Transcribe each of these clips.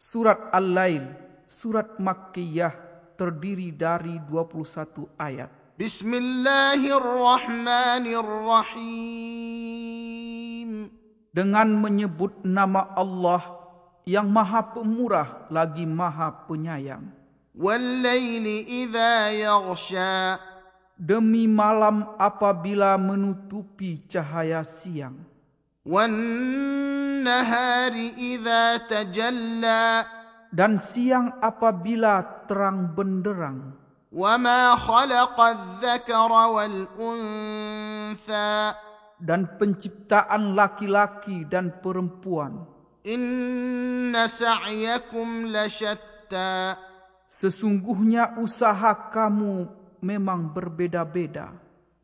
Surat Al-Lail, surat Makkiyah terdiri dari 21 ayat. Bismillahirrahmanirrahim. Dengan menyebut nama Allah yang Maha Pemurah lagi Maha Penyayang. Wal-laili idza yaghsha. Demi malam apabila menutupi cahaya siang Wan-nahari idza tajalla. Dan siang apabila terang benderang. وما خلق الذكر والأنثى dan penciptaan laki-laki dan perempuan. Inna sa'yakum lashatta. Sesungguhnya usaha kamu memang berbeda-beda.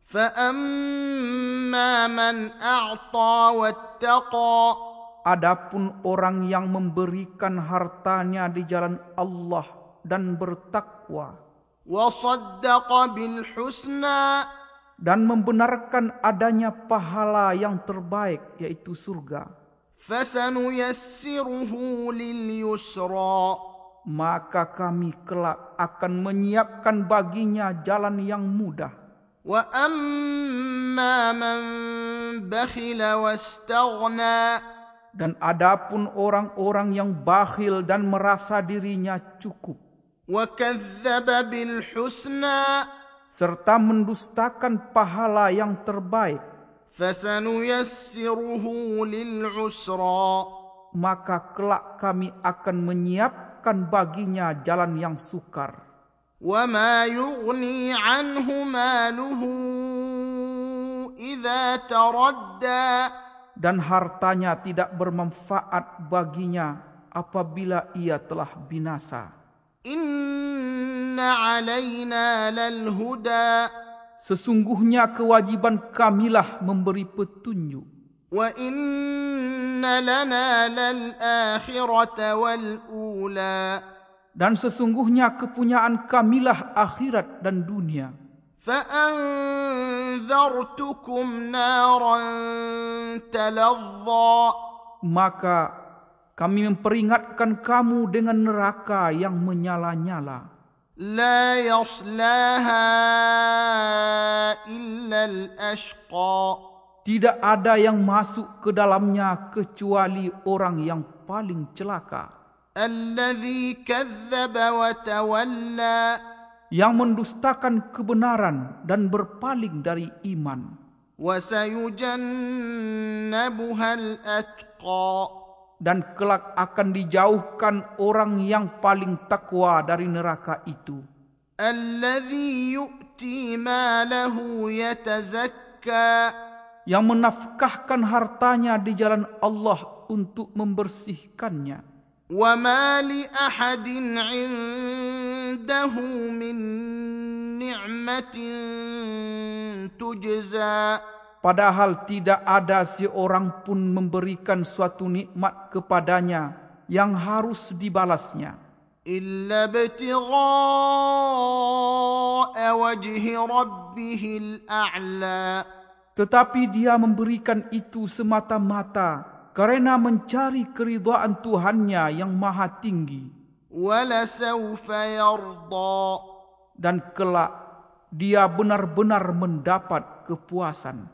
Fa'amma man a'ta wattaqa. Adapun orang yang memberikan hartanya di jalan Allah dan bertakwa. Bil husna dan membenarkan adanya pahala yang terbaik yaitu surga. Fasanuyassiruhu lil yusra maka kami kelak akan menyiapkan baginya jalan yang mudah. Wa amma man bakhila wastaghna dan adapun orang-orang yang bakhil dan merasa dirinya cukup وكذب بالحسنى serta mendustakan pahala yang terbaik فسنيسره للعسرى maka kelak kami akan menyiapkan baginya jalan yang sukar وما يغني عنه ماله إذا تردى dan hartanya tidak bermanfaat baginya apabila ia telah binasa. Inna alaina lal huda Sesungguhnya kewajiban kamilah memberi petunjuk. Wa inna lana lal akhirata wal ula Dan sesungguhnya kepunyaan kamilah akhirat dan dunia فأنذرتكم نارا تلظى Maka kami memperingatkan kamu dengan neraka yang menyala-nyala لا يصلاها إلا الأشقى Tidak ada yang masuk ke dalamnya kecuali orang yang paling celaka الذي كذب وتولى Yang mendustakan kebenaran dan berpaling dari iman وسيجنبها الأتقى Dan kelak akan dijauhkan orang yang paling takwa dari neraka itu الذي يؤتي ماله يتزكى Yang menafkahkan hartanya di jalan Allah untuk membersihkannya وما لأحد عنده من نعمة تجزى Padahal tidak ada seorang pun memberikan suatu nikmat kepadanya yang harus dibalasnya. إلا ابتغاء وجه ربه الأعلى Tetapi dia memberikan itu semata-mata kerana mencari keridhaan Tuhannya yang maha tinggi. ولسوف يرضى Dan kelak dia benar-benar mendapat kepuasan.